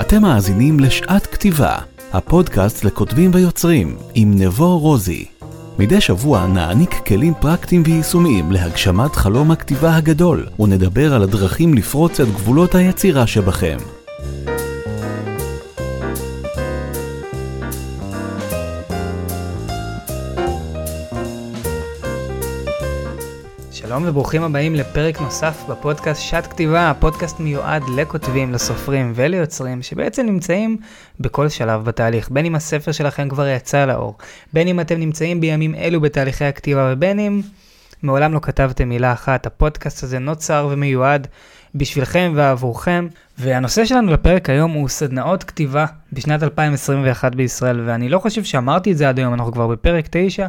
אתם מאזינים לשעת כתיבה, הפודקאסט לכותבים ויוצרים, עם נבו רוזי. מדי שבוע נעניק כלים פרקטיים ויישומיים להגשמת חלום הכתיבה הגדול, ונדבר על הדרכים לפרוץ את גבולות היצירה שבכם. שלום וברוכים הבאים לפרק נוסף בפודקאסט שעת כתיבה, הפודקאסט מיועד לכותבים, לסופרים וליוצרים שבעצם נמצאים בכל שלב בתהליך, בין אם הספר שלכם כבר יצא לאור, בין אם אתם נמצאים בימים אלו בתהליכי הכתיבה ובין אם מעולם לא כתבתם מילה אחת, הפודקאסט הזה נוצר ומיועד בשבילכם ועבורכם. והנושא שלנו לפרק היום הוא סדנאות כתיבה בשנת 2021 בישראל, ואני לא חושב שאמרתי את זה עד היום, אנחנו כבר בפרק 9,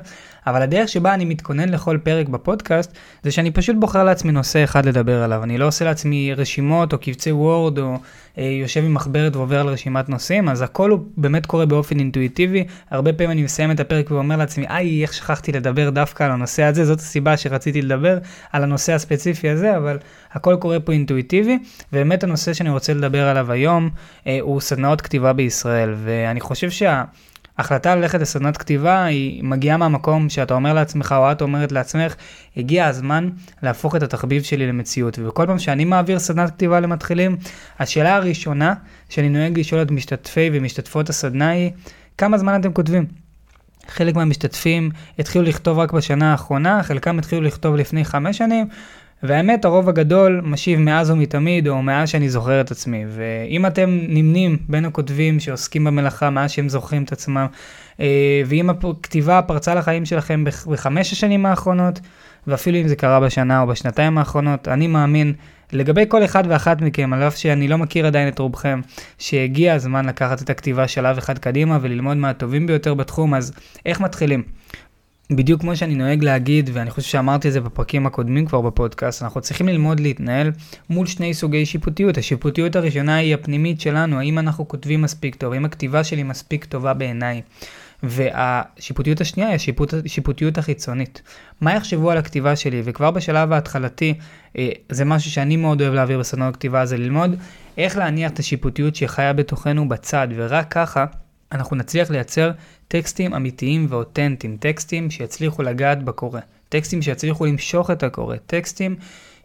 אבל הדרך שבה אני מתכונן לכל פרק בפודקאסט, זה שאני פשוט בוחר לעצמי נושא אחד לדבר עליו. אני לא עושה לעצמי רשימות או קבצי וורד או אה, יושב עם מחברת ועובר על רשימת נושאים, אז הכל הוא באמת קורה באופן אינטואיטיבי. הרבה פעמים אני מסיים את הפרק ואומר לעצמי, איי, איך שכחתי לדבר דווקא על הנושא הזה, זאת הסיבה שרציתי לדבר על הנושא הספציפי הזה, אבל הכל קורה פה אינטואיטיבי, ובאמת הנושא שאני רוצה לדבר עליו היום אה, הוא סדנאות כתיבה בישראל, ואני חושב שההחלטה ללכת לסדנת כתיבה היא מגיעה מהמקום שאתה אומר לעצמך או את אומרת לעצמך, הגיע הזמן להפוך את התחביב שלי למציאות. ובכל פעם שאני מעביר סדנת כתיבה למתחילים, השאלה הראשונה שאני נוהג לשאול את משתתפי ומשתתפות הסדנה היא, כמה זמן אתם כותבים? חלק מהמשתתפים התחילו לכתוב רק בשנה האחרונה, חלקם התחילו לכתוב לפני חמש שנים, והאמת, הרוב הגדול משיב מאז ומתמיד, או מאז שאני זוכר את עצמי. ואם אתם נמנים בין הכותבים שעוסקים במלאכה מאז שהם זוכרים את עצמם, אה, ואם הכתיבה פרצה לחיים שלכם בחמש השנים האחרונות, ואפילו אם זה קרה בשנה או בשנתיים האחרונות, אני מאמין לגבי כל אחד ואחת מכם, על אף שאני לא מכיר עדיין את רובכם, שהגיע הזמן לקחת את הכתיבה שלב אחד קדימה וללמוד מהטובים ביותר בתחום, אז איך מתחילים? בדיוק כמו שאני נוהג להגיד, ואני חושב שאמרתי את זה בפרקים הקודמים כבר בפודקאסט, אנחנו צריכים ללמוד להתנהל מול שני סוגי שיפוטיות. השיפוטיות הראשונה היא הפנימית שלנו, האם אנחנו כותבים מספיק טוב, האם הכתיבה שלי מספיק טובה בעיניי. והשיפוטיות השנייה היא השיפוט, השיפוטיות החיצונית. מה יחשבו על הכתיבה שלי? וכבר בשלב ההתחלתי, אה, זה משהו שאני מאוד אוהב להעביר בסדנות הכתיבה, זה ללמוד איך להניח את השיפוטיות שחיה בתוכנו בצד, ורק ככה אנחנו נצליח לייצר טקסטים אמיתיים ואותנטיים, טקסטים שיצליחו לגעת בקורא, טקסטים שיצליחו למשוך את הקורא, טקסטים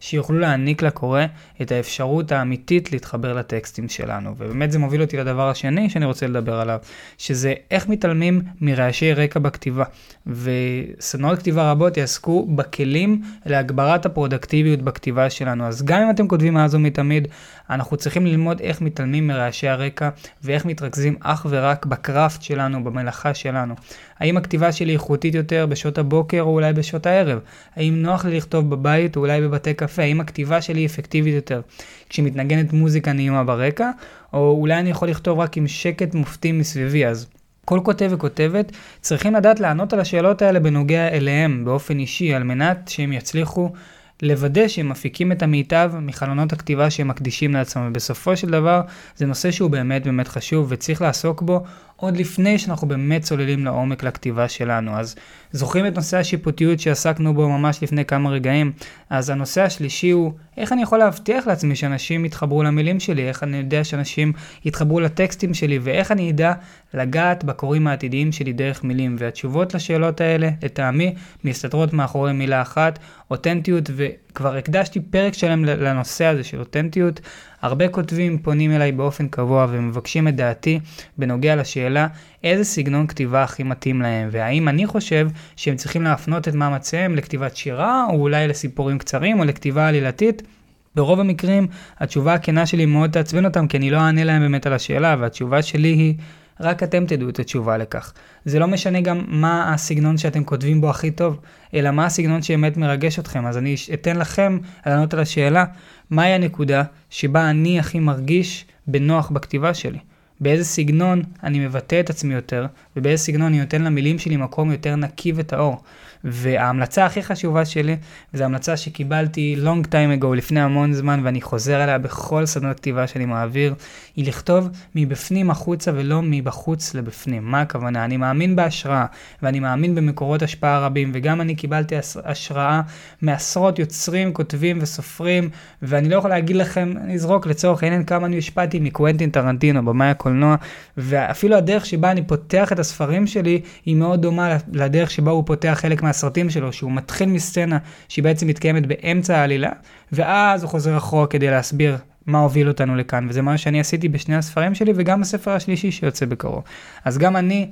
שיוכלו להעניק לקורא את האפשרות האמיתית להתחבר לטקסטים שלנו. ובאמת זה מוביל אותי לדבר השני שאני רוצה לדבר עליו, שזה איך מתעלמים מרעשי רקע בכתיבה. וסדנאות כתיבה רבות יעסקו בכלים להגברת הפרודקטיביות בכתיבה שלנו. אז גם אם אתם כותבים מאז ומתמיד, אנחנו צריכים ללמוד איך מתעלמים מרעשי הרקע ואיך מתרכזים אך ורק בקראפט שלנו, במלאכה שלנו. האם הכתיבה שלי איכותית יותר בשעות הבוקר או אולי בשעות הערב? האם נוח לי לכתוב בבית או אולי בבתי קפה? האם הכתיבה שלי אפקטיבית יותר כשמתנגנת מוזיקה נעימה ברקע? או אולי אני יכול לכתוב רק עם שקט מופתי מסביבי אז. כל כותב וכותבת צריכים לדעת לענות על השאלות האלה בנוגע אליהם באופן אישי על מנת שהם יצליחו לוודא שהם מפיקים את המיטב מחלונות הכתיבה שהם מקדישים לעצמם. ובסופו של דבר זה נושא שהוא באמת באמת חשוב וצריך לעסוק בו עוד לפני שאנחנו באמת צוללים לעומק לכתיבה שלנו. אז זוכרים את נושא השיפוטיות שעסקנו בו ממש לפני כמה רגעים? אז הנושא השלישי הוא איך אני יכול להבטיח לעצמי שאנשים יתחברו למילים שלי, איך אני יודע שאנשים יתחברו לטקסטים שלי ואיך אני אדע לגעת בקוראים העתידיים שלי דרך מילים. והתשובות לשאלות האלה, לטעמי, מסתתרות מאחורי מילה אחת, אותנטיות, וכבר הקדשתי פרק שלם לנושא הזה של אותנטיות. הרבה כותבים פונים אליי באופן קבוע ומבקשים את דעתי בנוגע לשאלה איזה סגנון כתיבה הכי מתאים להם, והאם אני חושב שהם צריכים להפנות את מאמציהם לכתיבת שירה, או אולי לסיפורים קצרים, או לכתיבה עלילתית. ברוב המקרים התשובה הכנה שלי מאוד תעצבן אותם כי אני לא אענה להם באמת על השאלה והתשובה שלי היא רק אתם תדעו את התשובה לכך. זה לא משנה גם מה הסגנון שאתם כותבים בו הכי טוב, אלא מה הסגנון שבאמת מרגש אתכם. אז אני אתן לכם לענות על השאלה, מהי הנקודה שבה אני הכי מרגיש בנוח בכתיבה שלי. באיזה סגנון אני מבטא את עצמי יותר, ובאיזה סגנון אני נותן למילים שלי מקום יותר נקי וטהור. וההמלצה הכי חשובה שלי, וזו המלצה שקיבלתי long time ago, לפני המון זמן, ואני חוזר עליה בכל סדנות כתיבה שאני מעביר, היא לכתוב מבפנים החוצה ולא מבחוץ לבפנים. מה הכוונה? אני מאמין בהשראה, ואני מאמין במקורות השפעה רבים, וגם אני קיבלתי השראה מעשרות יוצרים, כותבים וסופרים, ואני לא יכול להגיד לכם, אני אזרוק לצורך העניין כמה אני השפעתי מקוונטין טרנטינו, במאי הקולנוע, ואפילו הדרך שבה אני פותח את הספרים שלי, היא מאוד דומה לדרך שבה הוא פותח חלק מהסרטים שלו, שהוא מתחיל מסצנה שהיא בעצם מתקיימת באמצע העלילה, ואז הוא חוזר אחורה כדי להסביר מה הוביל אותנו לכאן, וזה מה שאני עשיתי בשני הספרים שלי וגם בספר השלישי שיוצא בקרוב. אז גם אני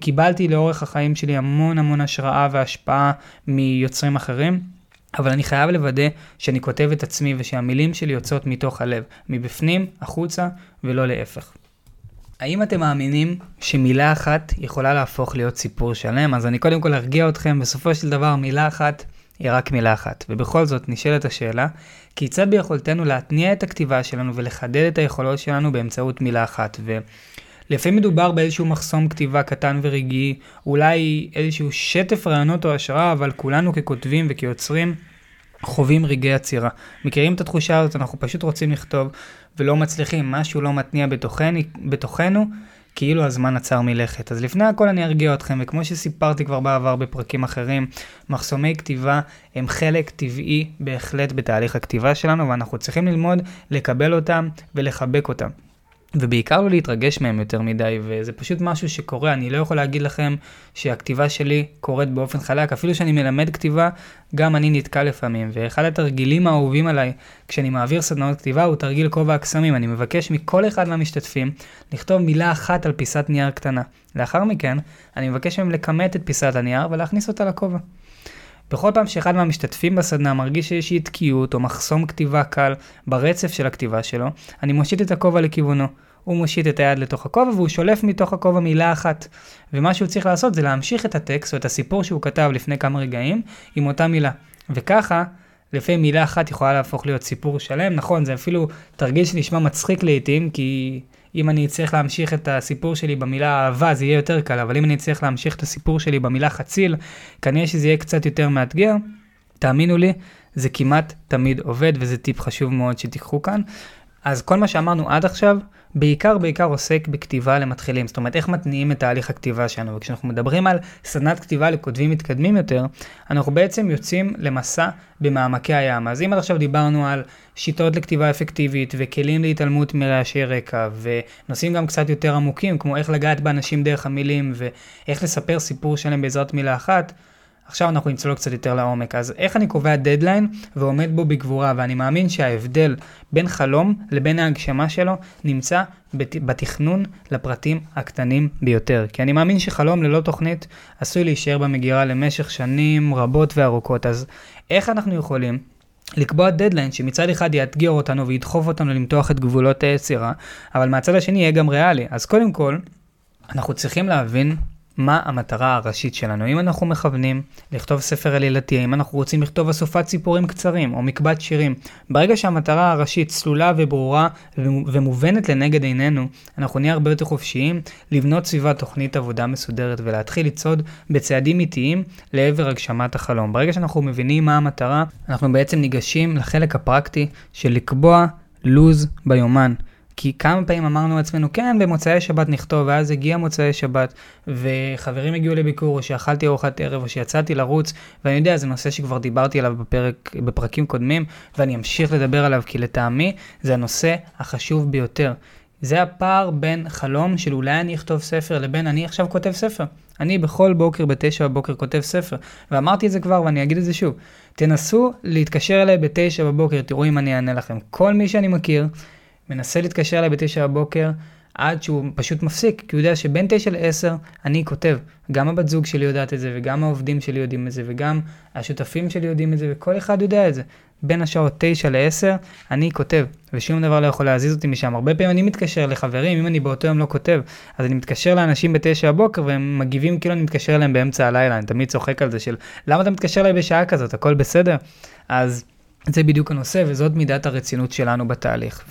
קיבלתי לאורך החיים שלי המון המון השראה והשפעה מיוצרים אחרים. אבל אני חייב לוודא שאני כותב את עצמי ושהמילים שלי יוצאות מתוך הלב, מבפנים, החוצה, ולא להפך. האם אתם מאמינים שמילה אחת יכולה להפוך להיות סיפור שלם? אז אני קודם כל ארגיע אתכם, בסופו של דבר מילה אחת היא רק מילה אחת. ובכל זאת נשאלת השאלה, כיצד ביכולתנו להתניע את הכתיבה שלנו ולחדד את היכולות שלנו באמצעות מילה אחת? ולפעמים מדובר באיזשהו מחסום כתיבה קטן ורגעי, אולי איזשהו שטף רעיונות או השראה, אבל כולנו ככותבים וכיוצרים חווים רגעי עצירה. מכירים את התחושה הזאת, אנחנו פשוט רוצים לכתוב ולא מצליחים, משהו לא מתניע בתוכני, בתוכנו, כאילו הזמן עצר מלכת. אז לפני הכל אני ארגיע אתכם, וכמו שסיפרתי כבר בעבר בפרקים אחרים, מחסומי כתיבה הם חלק טבעי בהחלט בתהליך הכתיבה שלנו, ואנחנו צריכים ללמוד לקבל אותם ולחבק אותם. ובעיקר לא להתרגש מהם יותר מדי, וזה פשוט משהו שקורה, אני לא יכול להגיד לכם שהכתיבה שלי קורית באופן חלק, אפילו שאני מלמד כתיבה, גם אני נתקע לפעמים, ואחד התרגילים האהובים עליי כשאני מעביר סדנאות כתיבה הוא תרגיל כובע הקסמים, אני מבקש מכל אחד מהמשתתפים לכתוב מילה אחת על פיסת נייר קטנה. לאחר מכן, אני מבקש מהם לכמת את פיסת הנייר ולהכניס אותה לכובע. בכל פעם שאחד מהמשתתפים בסדנה מרגיש איזושהי תקיעות או מחסום כתיבה קל ברצף של הכתיבה שלו, אני מושיט את הכובע לכיוונו. הוא מושיט את היד לתוך הכובע והוא שולף מתוך הכובע מילה אחת. ומה שהוא צריך לעשות זה להמשיך את הטקסט או את הסיפור שהוא כתב לפני כמה רגעים עם אותה מילה. וככה, לפעמים מילה אחת יכולה להפוך להיות סיפור שלם. נכון, זה אפילו תרגיל שנשמע מצחיק לעיתים, כי אם אני אצטרך להמשיך את הסיפור שלי במילה אהבה זה יהיה יותר קל, אבל אם אני אצטרך להמשיך את הסיפור שלי במילה חציל, כנראה שזה יהיה קצת יותר מאתגר. תאמינו לי, זה כמעט תמיד עובד וזה טיפ חשוב מאוד שתיקחו כאן. אז כל מה שאמרנו עד עכשיו, בעיקר בעיקר עוסק בכתיבה למתחילים, זאת אומרת איך מתניעים את תהליך הכתיבה שלנו, וכשאנחנו מדברים על סדנת כתיבה לכותבים מתקדמים יותר, אנחנו בעצם יוצאים למסע במעמקי הים. אז אם עד עכשיו דיברנו על שיטות לכתיבה אפקטיבית וכלים להתעלמות מרעשי רקע, ונושאים גם קצת יותר עמוקים, כמו איך לגעת באנשים דרך המילים, ואיך לספר סיפור שלם בעזרת מילה אחת, עכשיו אנחנו נצלול קצת יותר לעומק. אז איך אני קובע דדליין ועומד בו בגבורה, ואני מאמין שההבדל בין חלום לבין ההגשמה שלו נמצא בתכנון לפרטים הקטנים ביותר. כי אני מאמין שחלום ללא תוכנית עשוי להישאר במגירה למשך שנים רבות וארוכות. אז איך אנחנו יכולים לקבוע דדליין שמצד אחד יאתגר אותנו וידחוף אותנו למתוח את גבולות היצירה, אבל מהצד השני יהיה גם ריאלי. אז קודם כל, אנחנו צריכים להבין מה המטרה הראשית שלנו. אם אנחנו מכוונים לכתוב ספר עלילתי, אם אנחנו רוצים לכתוב אסופת סיפורים קצרים או מקבץ שירים, ברגע שהמטרה הראשית צלולה וברורה ומובנת לנגד עינינו, אנחנו נהיה הרבה יותר חופשיים לבנות סביבה תוכנית עבודה מסודרת ולהתחיל לצעוד בצעדים איטיים לעבר הגשמת החלום. ברגע שאנחנו מבינים מה המטרה, אנחנו בעצם ניגשים לחלק הפרקטי של לקבוע לוז ביומן. כי כמה פעמים אמרנו לעצמנו, כן, במוצאי שבת נכתוב, ואז הגיע מוצאי שבת, וחברים הגיעו לביקור, או שאכלתי ארוחת ערב, או שיצאתי לרוץ, ואני יודע, זה נושא שכבר דיברתי עליו בפרק, בפרקים קודמים, ואני אמשיך לדבר עליו, כי לטעמי זה הנושא החשוב ביותר. זה הפער בין חלום של אולי אני אכתוב ספר, לבין אני עכשיו כותב ספר. אני בכל בוקר בתשע בבוקר כותב ספר, ואמרתי את זה כבר ואני אגיד את זה שוב. תנסו להתקשר אליי בתשע בבוקר, תראו אם אני אענה לכם. כל מי שאני מכיר, מנסה להתקשר אליי בתשע בבוקר, עד שהוא פשוט מפסיק, כי הוא יודע שבין תשע לעשר אני כותב. גם הבת זוג שלי יודעת את זה, וגם העובדים שלי יודעים את זה, וגם השותפים שלי יודעים את זה, וכל אחד יודע את זה. בין השעות תשע לעשר אני כותב, ושום דבר לא יכול להזיז אותי משם. הרבה פעמים אני מתקשר לחברים, אם אני באותו יום לא כותב, אז אני מתקשר לאנשים בתשע בבוקר, והם מגיבים כאילו אני מתקשר אליהם באמצע הלילה, אני תמיד צוחק על זה של, למה אתה מתקשר אליי בשעה כזאת, הכל בסדר? אז... זה בדיוק הנושא וזאת מידת הרצינות שלנו בתהליך.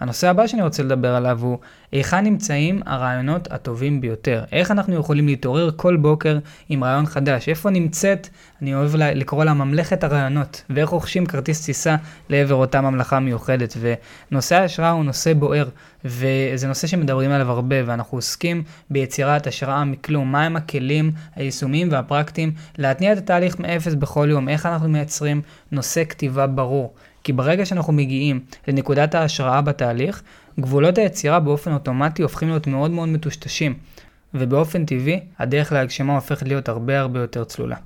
והנושא הבא שאני רוצה לדבר עליו הוא היכן נמצאים הרעיונות הטובים ביותר. איך אנחנו יכולים להתעורר כל בוקר עם רעיון חדש. איפה נמצאת, אני אוהב לקרוא לה ממלכת הרעיונות, ואיך רוכשים כרטיס טיסה לעבר אותה ממלכה מיוחדת. ונושא ההשראה הוא נושא בוער, וזה נושא שמדברים עליו הרבה, ואנחנו עוסקים ביצירת השראה מכלום. מהם הכלים היישומיים והפרקטיים להתניע את התהליך מאפס בכל יום. איך אנחנו מייצרים נושא כתיבה ברור. כי ברגע שאנחנו מגיעים לנקודת ההשראה בתהליך, גבולות היצירה באופן אוטומטי הופכים להיות מאוד מאוד מטושטשים, ובאופן טבעי הדרך להגשמה הופכת להיות הרבה הרבה יותר צלולה.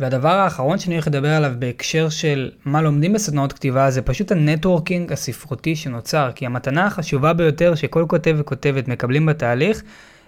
והדבר האחרון שאני הולך לדבר עליו בהקשר של מה לומדים בסדנאות כתיבה זה פשוט ה networking הספרותי שנוצר, כי המתנה החשובה ביותר שכל כותב וכותבת מקבלים בתהליך,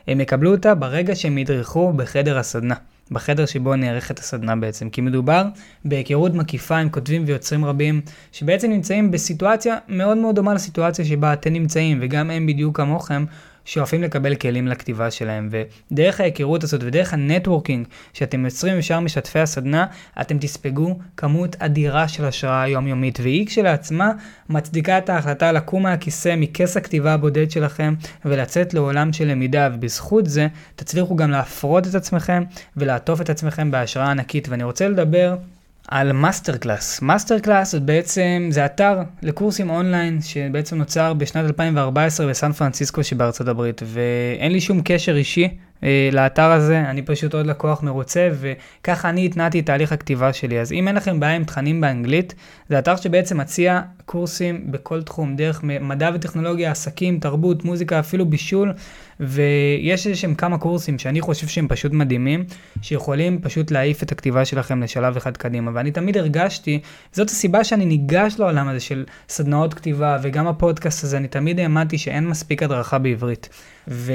הם יקבלו אותה ברגע שהם ידרכו בחדר הסדנה. בחדר שבו נערכת הסדנה בעצם, כי מדובר בהיכרות מקיפה עם כותבים ויוצרים רבים, שבעצם נמצאים בסיטואציה מאוד מאוד דומה לסיטואציה שבה אתם נמצאים, וגם הם בדיוק כמוכם, שואפים לקבל כלים לכתיבה שלהם, ודרך ההיכרות הזאת ודרך הנטוורקינג שאתם יוצרים עם שאר משתפי הסדנה, אתם תספגו כמות אדירה של השראה יומיומית, והיא כשלעצמה מצדיקה את ההחלטה לקום מהכיסא, מכס הכתיבה הבודד שלכם, ולצאת לעולם של למידה, ובזכות זה תצליחו גם להפרות את עצמכם ולעטוף את עצמכם בהשראה ענקית, ואני רוצה לדבר על MasterClass. MasterClass זה בעצם, זה אתר לקורסים אונליין שבעצם נוצר בשנת 2014 בסן פרנסיסקו שבארצות הברית, ואין לי שום קשר אישי לאתר הזה, אני פשוט עוד לקוח מרוצה, וככה אני התנעתי את תהליך הכתיבה שלי. אז אם אין לכם בעיה עם תכנים באנגלית, זה אתר שבעצם מציע קורסים בכל תחום, דרך מדע וטכנולוגיה, עסקים, תרבות, מוזיקה, אפילו בישול, ויש איזה שהם כמה קורסים שאני חושב שהם פשוט מדהימים, שיכולים פשוט להעיף את הכתיבה שלכם לשלב אחד קדימה. ואני תמיד הרגשתי, זאת הסיבה שאני ניגש לעולם הזה של סדנאות כתיבה, וגם הפודקאסט הזה, אני תמיד האמנתי שאין מספיק הדרכה בעברית. ו...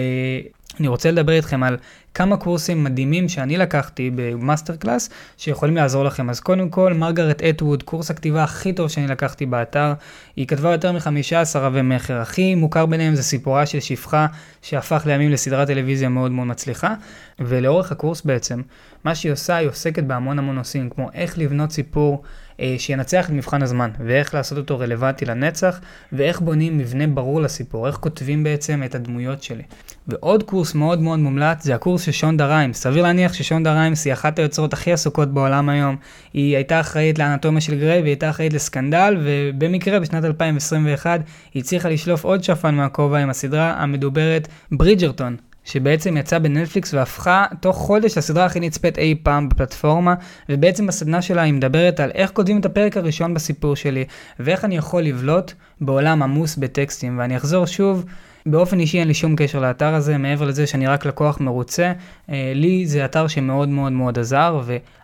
אני רוצה לדבר איתכם על כמה קורסים מדהימים שאני לקחתי במאסטר קלאס שיכולים לעזור לכם. אז קודם כל, מרגרט אטווד, קורס הכתיבה הכי טוב שאני לקחתי באתר. היא כתבה יותר מ-15 רבי מכר. הכי מוכר ביניהם זה סיפורה של שפחה שהפך לימים לסדרת טלוויזיה מאוד מאוד מצליחה. ולאורך הקורס בעצם, מה שהיא עושה, היא עוסקת בהמון המון נושאים, כמו איך לבנות סיפור אה, שינצח את מבחן הזמן, ואיך לעשות אותו רלוונטי לנצח, ואיך בונים מבנה ברור לסיפור, איך כותבים בעצם את הדמויות שלי. ועוד קורס מאוד מאוד מומלץ זה הקורס של שונדה ריימס. סביר להניח ששונדה ריימס היא אחת היוצרות הכי עסוקות בעולם היום. היא הייתה אחראית לאנטומיה של גריי והיא הייתה אחראית לסקנדל, ובמקרה בשנת 2021 היא הצליחה לשלוף עוד שפן מהכובע עם הסדרה המדוברת ברידג'רטון, שבעצם יצאה בנטפליקס והפכה תוך חודש לסדרה הכי נצפית אי פעם בפלטפורמה, ובעצם בסדנה שלה היא מדברת על איך כותבים את הפרק הראשון בסיפור שלי, ואיך אני יכול לבלוט בעולם עמוס בטקסטים, ואני אחזור שוב. באופן אישי אין לי שום קשר לאתר הזה, מעבר לזה שאני רק לקוח מרוצה. אה, לי זה אתר שמאוד מאוד מאוד עזר,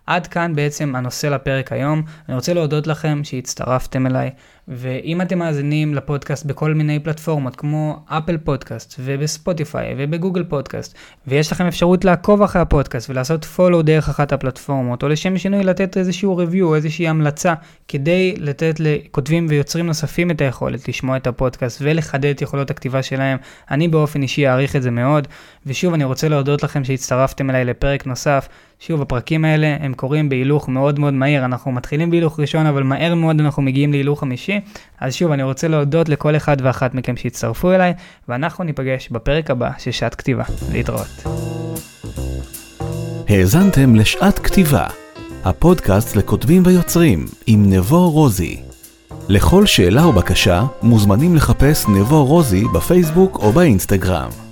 ועד כאן בעצם הנושא לפרק היום. אני רוצה להודות לכם שהצטרפתם אליי. ואם אתם מאזינים לפודקאסט בכל מיני פלטפורמות כמו אפל פודקאסט ובספוטיפיי ובגוגל פודקאסט ויש לכם אפשרות לעקוב אחרי הפודקאסט ולעשות פולו דרך אחת הפלטפורמות או לשם שינוי לתת איזשהו או איזושהי המלצה כדי לתת לכותבים ויוצרים נוספים את היכולת לשמוע את הפודקאסט ולחדד את יכולות הכתיבה שלהם, אני באופן אישי אעריך את זה מאוד ושוב אני רוצה להודות לכם שהצטרפתם אליי לפרק נוסף שוב, הפרקים האלה הם קורים בהילוך מאוד מאוד מהיר, אנחנו מתחילים בהילוך ראשון, אבל מהר מאוד אנחנו מגיעים להילוך חמישי. אז שוב, אני רוצה להודות לכל אחד ואחת מכם שהצטרפו אליי, ואנחנו ניפגש בפרק הבא של שעת כתיבה. להתראות. האזנתם לשעת כתיבה, הפודקאסט לכותבים ויוצרים, עם נבו רוזי. לכל שאלה או בקשה, מוזמנים לחפש נבו רוזי בפייסבוק או באינסטגרם.